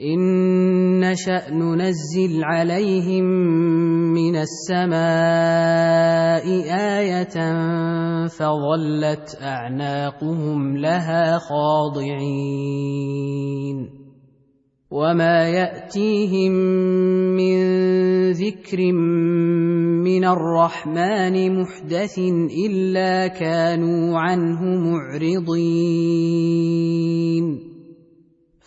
إن نشأ ننزل عليهم من السماء آية فظلت أعناقهم لها خاضعين وما يأتيهم من ذكر من الرحمن محدث إلا كانوا عنه معرضين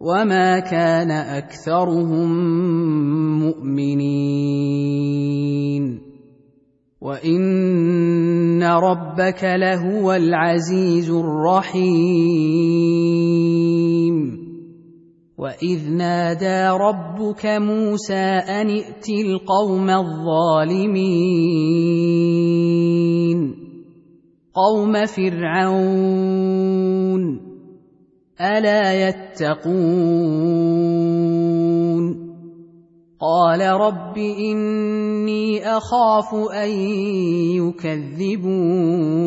وما كان اكثرهم مؤمنين وان ربك لهو العزيز الرحيم واذ نادى ربك موسى ان ائت القوم الظالمين قوم فرعون الا يتقون قال رب اني اخاف ان يكذبون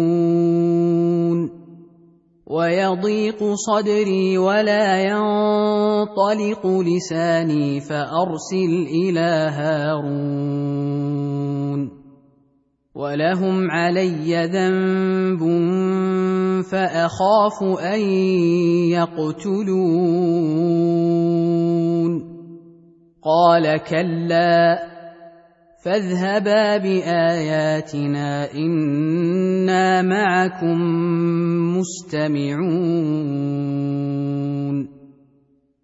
ويضيق صدري ولا ينطلق لساني فارسل إلى هارون ولهم علي ذنب فاخاف ان يقتلون قال كلا فاذهبا باياتنا أنا معكم مستمعون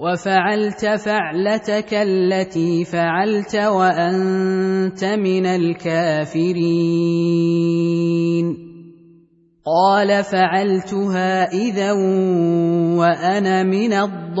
وفعلت فعلتك التي فعلت وأنت من الكافرين. قال فعلتها إذا وأنا من الضالين.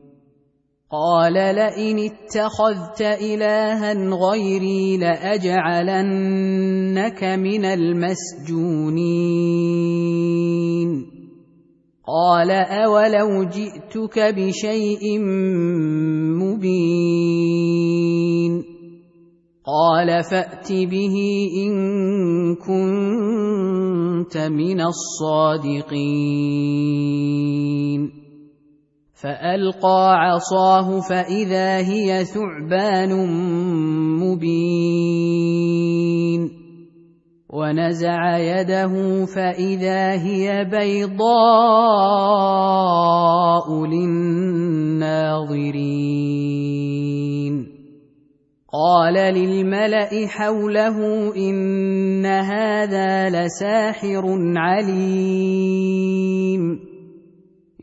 قال لئن اتخذت إلها غيري لأجعلنك من المسجونين. قال أولو جئتك بشيء مبين. قال فأت به إن كنت من الصادقين. فألقى عصاه فإذا هي ثعبان مبين ونزع يده فإذا هي بيضاء للناظرين قال للملأ حوله إن هذا لساحر عليم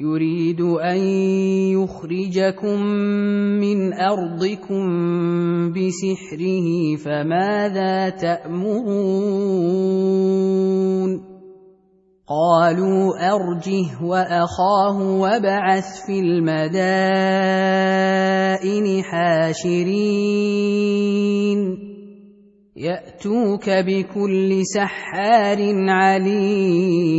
يريد أن يخرجكم من أرضكم بسحره فماذا تأمرون؟ قالوا أرجه وأخاه وابعث في المدائن حاشرين. يأتوك بكل سحار عليم.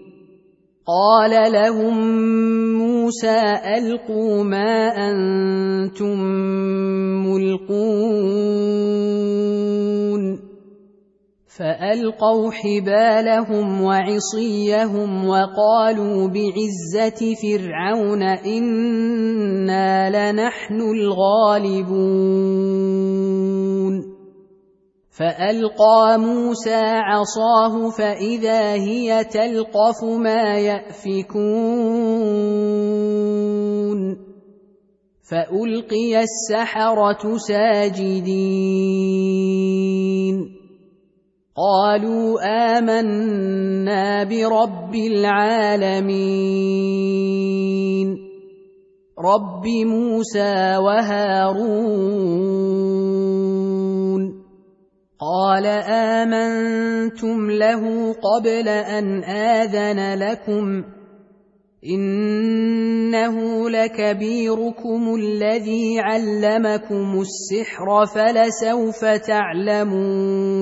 قال لهم موسى ألقوا ما أنتم ملقون. فألقوا حبالهم وعصيهم وقالوا بعزة فرعون إنا لنحن الغالبون. فألقى موسى عصاه فإذا هي تلقف ما يأفكون. فألقي السحرة ساجدين. قالوا آمنا برب العالمين. رب موسى وهارون. قال امنتم له قبل ان اذن لكم انه لكبيركم الذي علمكم السحر فلسوف تعلمون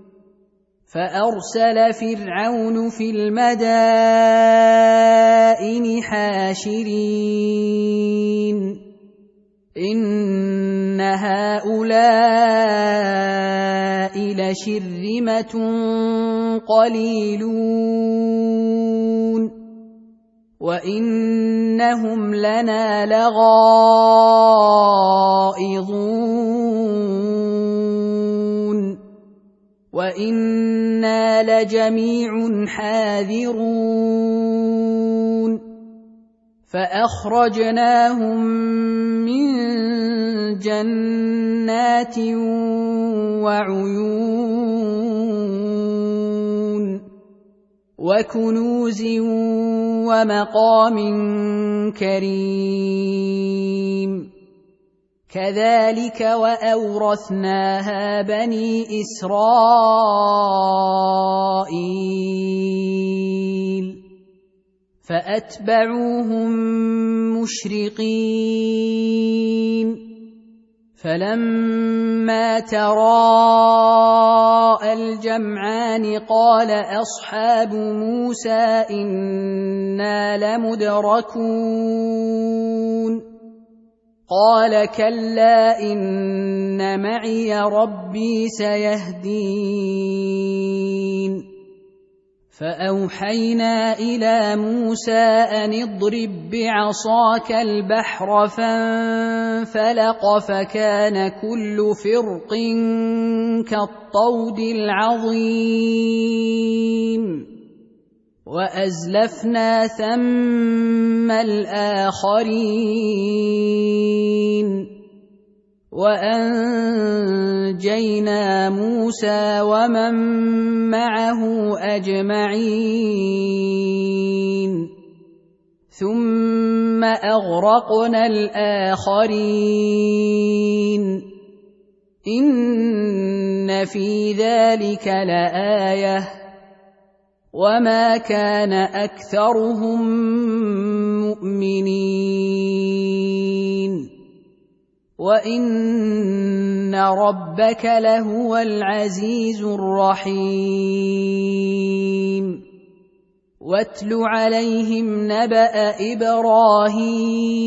فأرسل فرعون في المدائن حاشرين. إن هؤلاء لشرمه قليلون. وإنهم لنا لغائظون. وأنا لجميع حاذرون فاخرجناهم من جنات وعيون وكنوز ومقام كريم كذلك وأورثناها بني إسرائيل. فأتبعوهم مشرقين. فلما تراءى الجمعان قال أصحاب موسى إنا لمدركون. قال كلا إن معي ربي سيهدين. فأوحينا إلى موسى أن اضرب بعصاك البحر فانفلق فكان كل فرق كالطود العظيم. وأزلفنا ثم الآخرين. وأنجينا موسى ومن معه أجمعين. ثم أغرقنا الآخرين. إن في ذلك لآية. وما كان اكثرهم مؤمنين وان ربك لهو العزيز الرحيم واتل عليهم نبا إبراهيم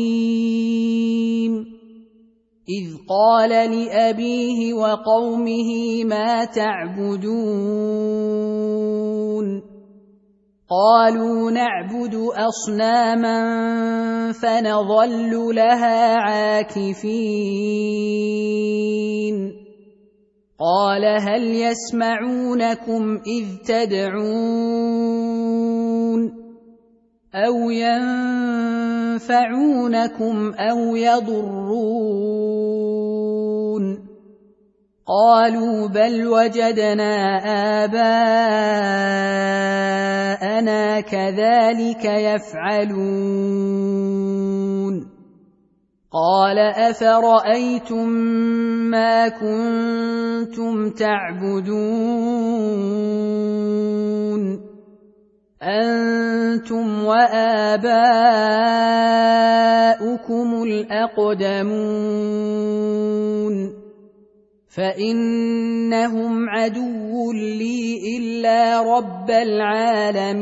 اذ قال لابيه وقومه ما تعبدون قالوا نعبد أصناما فنظل لها عاكفين. قال هل يسمعونكم إذ تدعون أو ينفعونكم أو يضرون؟ قالوا بل وجدنا آباءنا كذلك يفعلون. قال أفرأيتم ما كنتم تعبدون؟ أنتم وآباؤكم الأقدمون. فانهم عدو لي الا رب العالمين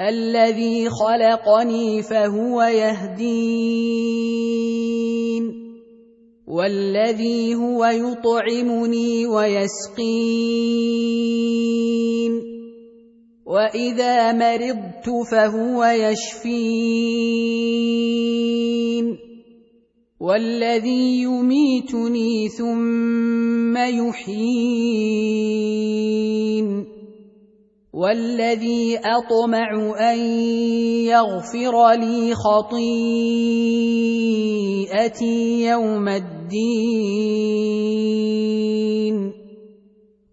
الذي خلقني فهو يهدين والذي هو يطعمني ويسقين واذا مرضت فهو يشفين والذي يميتني ثم يحيين والذي أطمع أن يغفر لي خطيئتي يوم الدين.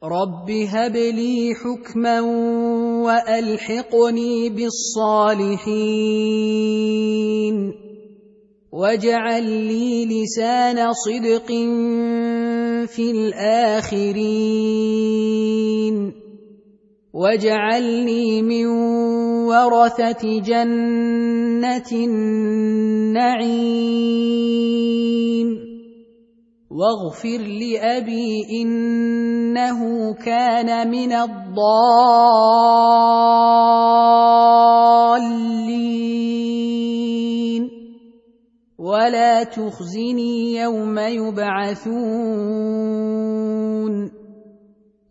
رب هب لي حكما وألحقني بالصالحين. واجعل لي لسان صدق في الاخرين واجعلني من ورثه جنه النعيم واغفر لابي انه كان من الضالين ولا تخزني يوم يبعثون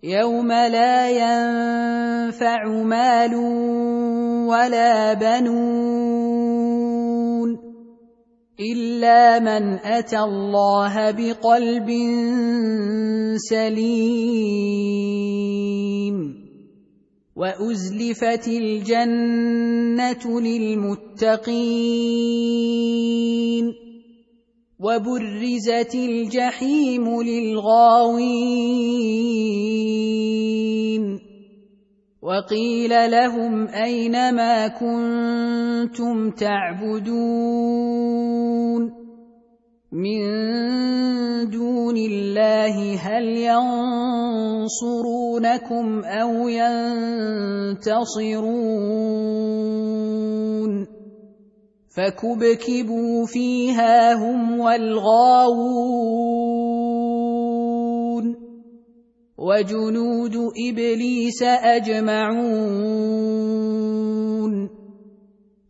يوم لا ينفع مال ولا بنون الا من اتى الله بقلب سليم وأزلفت الجنة للمتقين وبرزت الجحيم للغاوين وقيل لهم أين ما كنتم تعبدون من دون الله هل ينصرونكم أو ينتصرون فكبكبوا فيها هم والغاوون وجنود ابليس اجمعون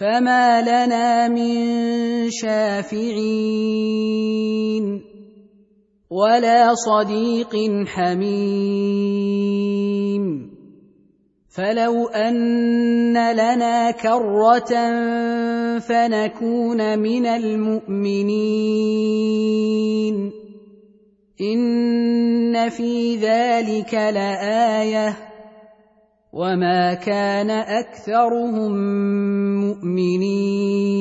فما لنا من شافعين ولا صديق حميم فلو ان لنا كره فنكون من المؤمنين ان في ذلك لايه وما كان اكثرهم مؤمنين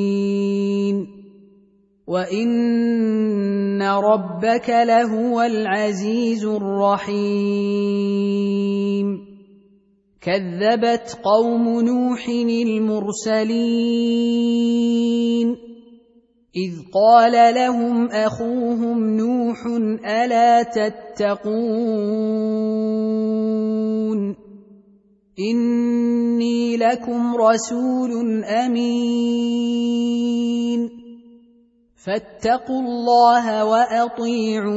وان ربك لهو العزيز الرحيم كذبت قوم نوح المرسلين اذ قال لهم اخوهم نوح الا تتقون إني لكم رسول أمين. فاتقوا الله وأطيعون.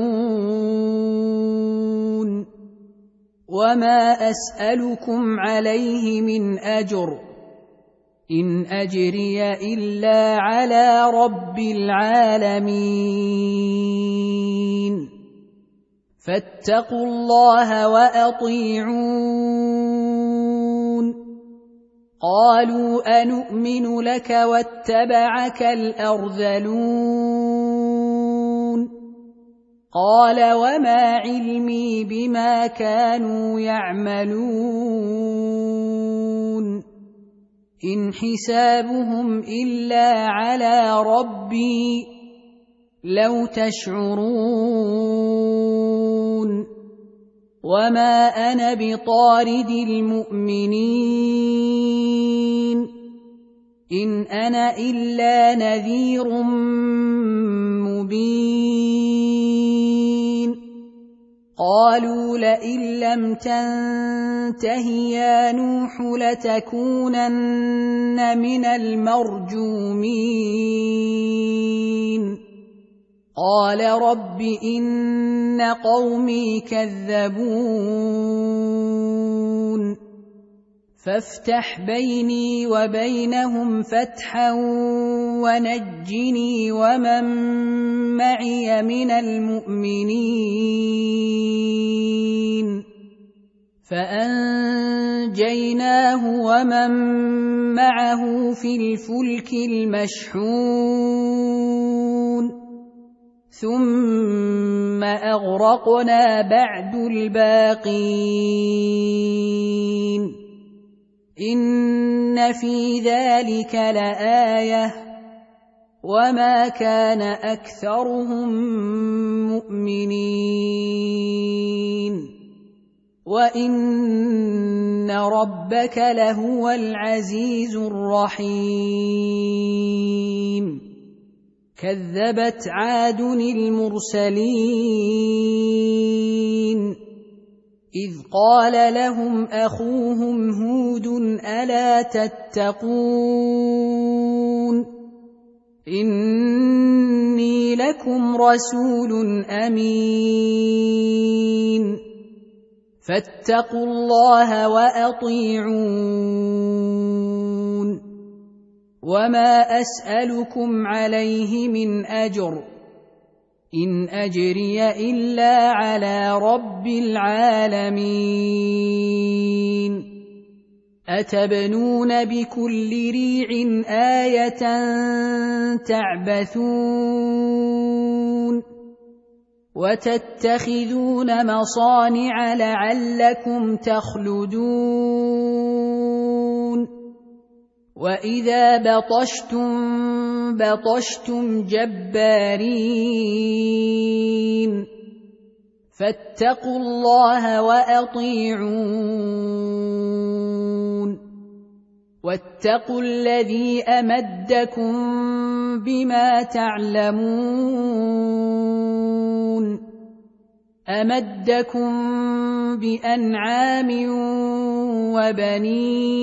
وما أسألكم عليه من أجر. إن أجري إلا على رب العالمين. فاتقوا الله وأطيعون. قالوا انومن لك واتبعك الأرذلون قال وما علمي بما كانوا يعملون إن حسابهم إلا على ربي لو تشعرون وما أنا بطارد المؤمنين ان أنا الا نذير مبين قالوا لئن لم تنته يا نوح لتكونن من المرجومين قال رب إن قومي كذبون. فافتح بيني وبينهم فتحا ونجني ومن معي من المؤمنين. فأنجيناه ومن معه في الفلك المشحون. ثم اغرقنا بعد الباقين ان في ذلك لايه وما كان اكثرهم مؤمنين وان ربك لهو العزيز الرحيم كذبت عاد المرسلين. إذ قال لهم أخوهم هود ألا تتقون؟ إني لكم رسول أمين. فاتقوا الله وأطيعون. وما اسالكم عليه من اجر ان اجري الا على رب العالمين اتبنون بكل ريع إيه تعبثون وتتخذون مصانع لعلكم تخلدون واذا بطشتم بطشتم جبارين فاتقوا الله واطيعون واتقوا الذي امدكم بما تعلمون امدكم بانعام وبنين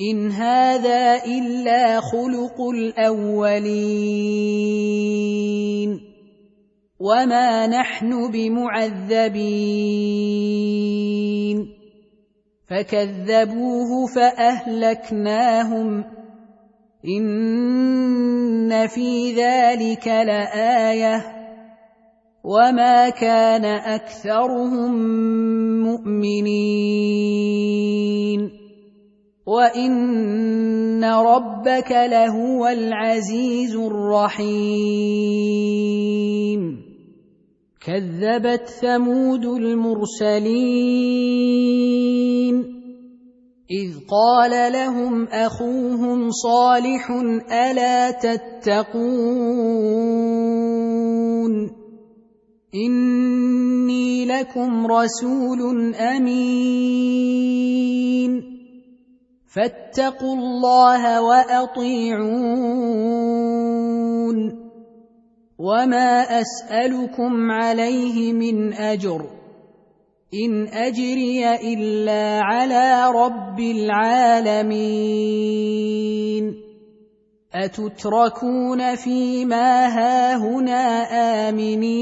إن هذا إلا خلق الأولين وما نحن بمعذبين فكذبوه فأهلكناهم إن في ذلك لآية وما كان أكثرهم مؤمنين وان ربك لهو العزيز الرحيم كذبت ثمود المرسلين اذ قال لهم اخوهم صالح الا تتقون اني لكم رسول امين فاتقوا الله وأطيعون. وما أسألكم عليه من أجر. إن أجري إلا على رب العالمين. أتتركون فيما هاهنا آمنين.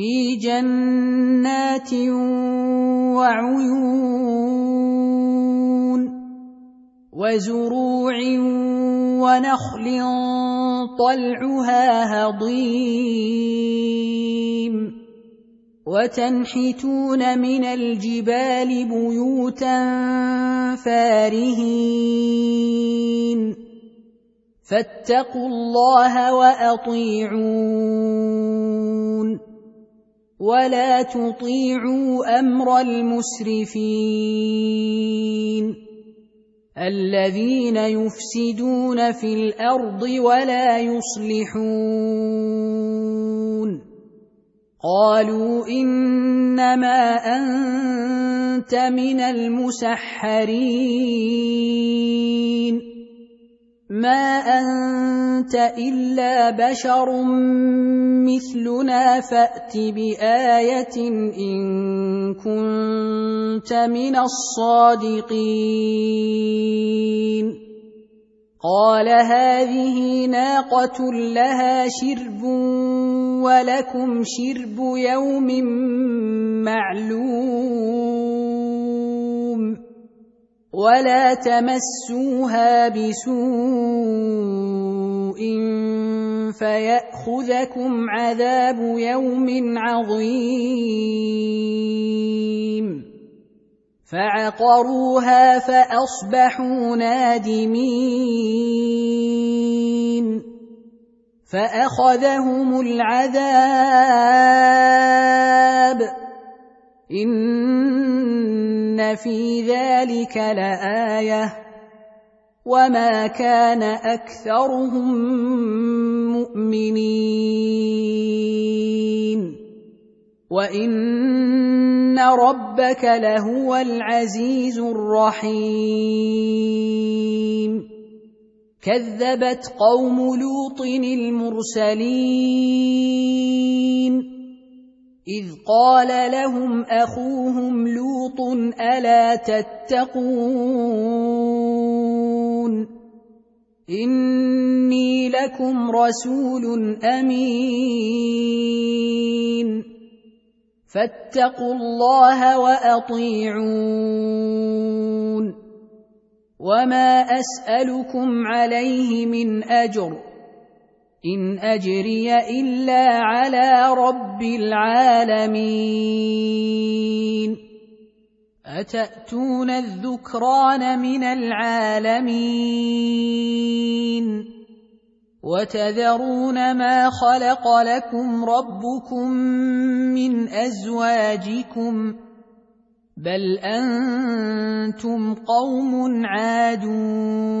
في جنات وعيون وزروع ونخل طلعها هضيم وتنحتون من الجبال بيوتا فارهين فاتقوا الله وأطيعون ولا تطيعوا أمر المسرفين الذين يفسدون في الأرض ولا يصلحون قالوا إنما أنت من المسحرين ما انت الا بشر مثلنا فات بايه ان كنت من الصادقين قال هذه ناقه لها شرب ولكم شرب يوم معلوم ولا تمسوها بسوء فيأخذكم عذاب يوم عظيم. فعقروها فأصبحوا نادمين. فأخذهم العذاب. إن في ذلك لآية وما كان أكثرهم مؤمنين وإن ربك لهو العزيز الرحيم كذبت قوم لوط المرسلين اذ قال لهم اخوهم لوط الا تتقون اني لكم رسول امين فاتقوا الله واطيعون وما اسالكم عليه من اجر إن أجري إلا على رب العالمين. أتأتون الذكران من العالمين؟ وتذرون ما خلق لكم ربكم من أزواجكم. بل أنتم قوم عادون.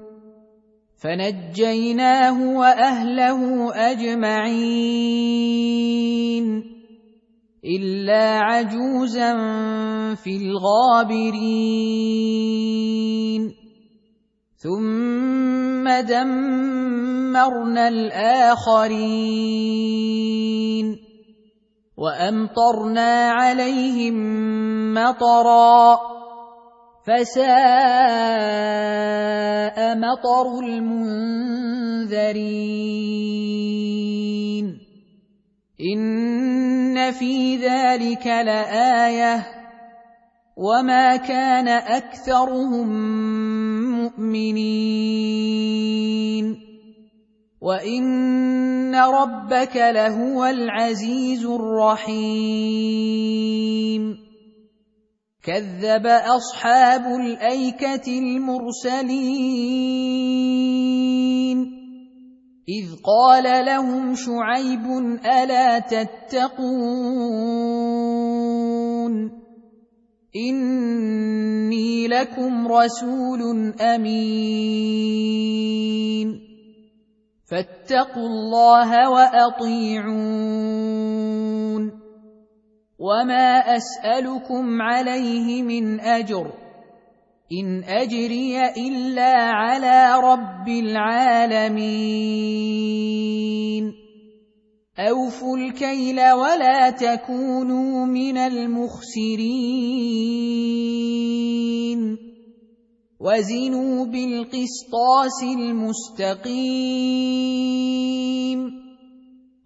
فنجيناه وأهله أجمعين إلا عجوزا في الغابرين. ثم دمرنا الآخرين. وأمطرنا عليهم مطرا. فساء مطر المنذرين. إن في ذلك لآية. وما كان أكثرهم مؤمنين. وإن ربك لهو العزيز الرحيم. كذب أصحاب الأيكة المرسلين. إذ قال لهم شعيب ألا تتقون؟ إني لكم رسول أمين. فاتقوا الله وأطيعون. وما اسالكم عليه من اجر ان اجري الا على رب العالمين اوفوا الكيل ولا تكونوا من المخسرين وزنوا بالقسطاس المستقيم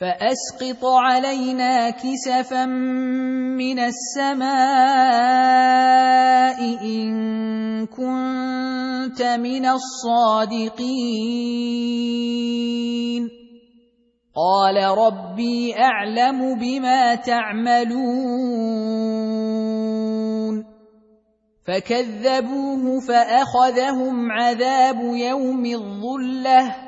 فأسقط علينا كسفا من السماء إن كنت من الصادقين. قال ربي أعلم بما تعملون. فكذبوه فأخذهم عذاب يوم الظلة.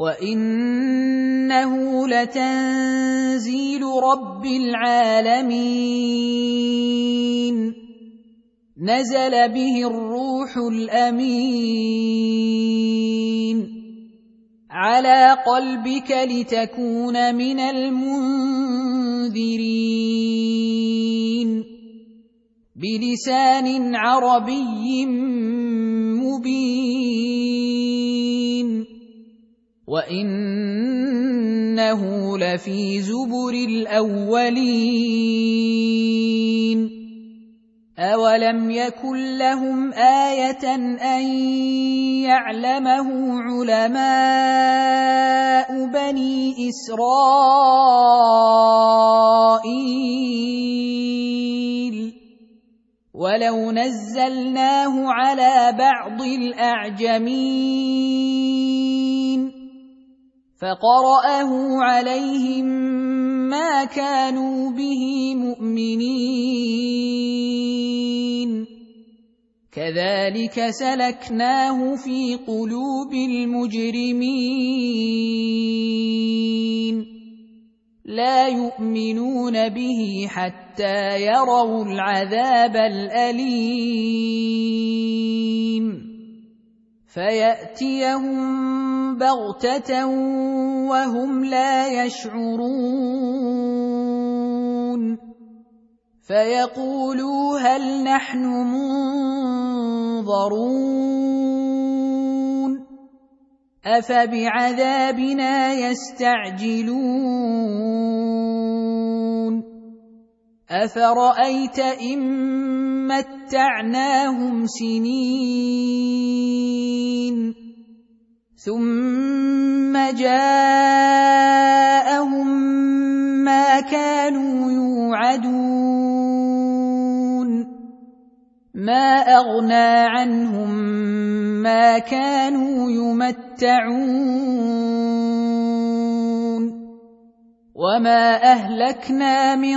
وانه لتنزيل رب العالمين نزل به الروح الامين على قلبك لتكون من المنذرين بلسان عربي مبين وانه لفي زبر الاولين اولم يكن لهم إيه ان يعلمه علماء بني اسرائيل ولو نزلناه على بعض الاعجمين فقرأه عليهم ما كانوا به مؤمنين. كذلك سلكناه في قلوب المجرمين. لا يؤمنون به حتى يروا العذاب الأليم. فياتيهم بغته وهم لا يشعرون فيقولوا هل نحن منظرون افبعذابنا يستعجلون افرايت ان متعناهم سنين ثم جاءهم ما كانوا يوعدون ما اغنى عنهم ما كانوا يمتعون وما اهلكنا من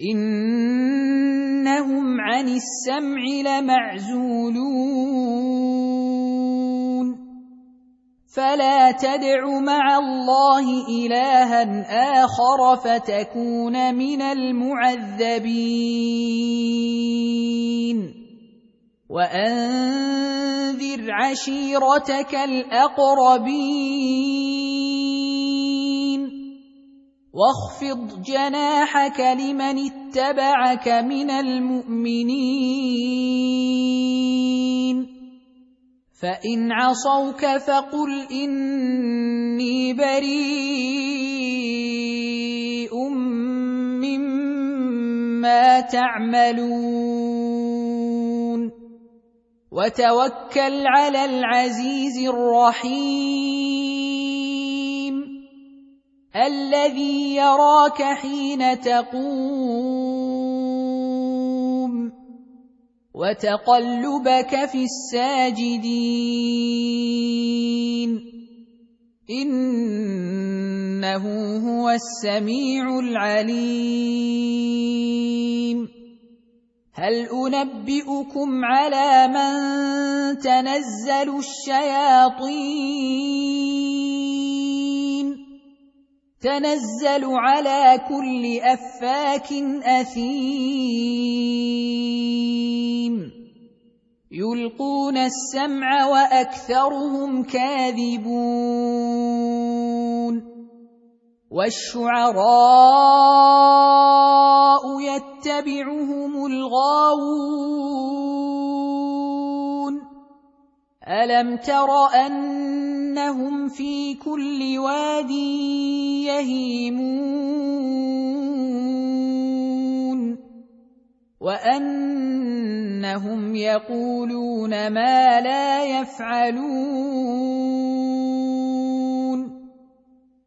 إنهم عن السمع لمعزولون فلا تدع مع الله إلها آخر فتكون من المعذبين وأنذر عشيرتك الأقربين واخفض جناحك لمن اتبعك من المؤمنين. فإن عصوك فقل إني بريء مما تعملون. وتوكل على العزيز الرحيم. الذي يراك حين تقوم وتقلبك في الساجدين إنه هو السميع العليم هل أنبئكم على من تنزل الشياطين تنزل على كل أفاك أثيم. يلقون السمع وأكثرهم كاذبون. والشعراء يتبعهم الغاوون. الم تر ان انهم في كل واد يهيمون وانهم يقولون ما لا يفعلون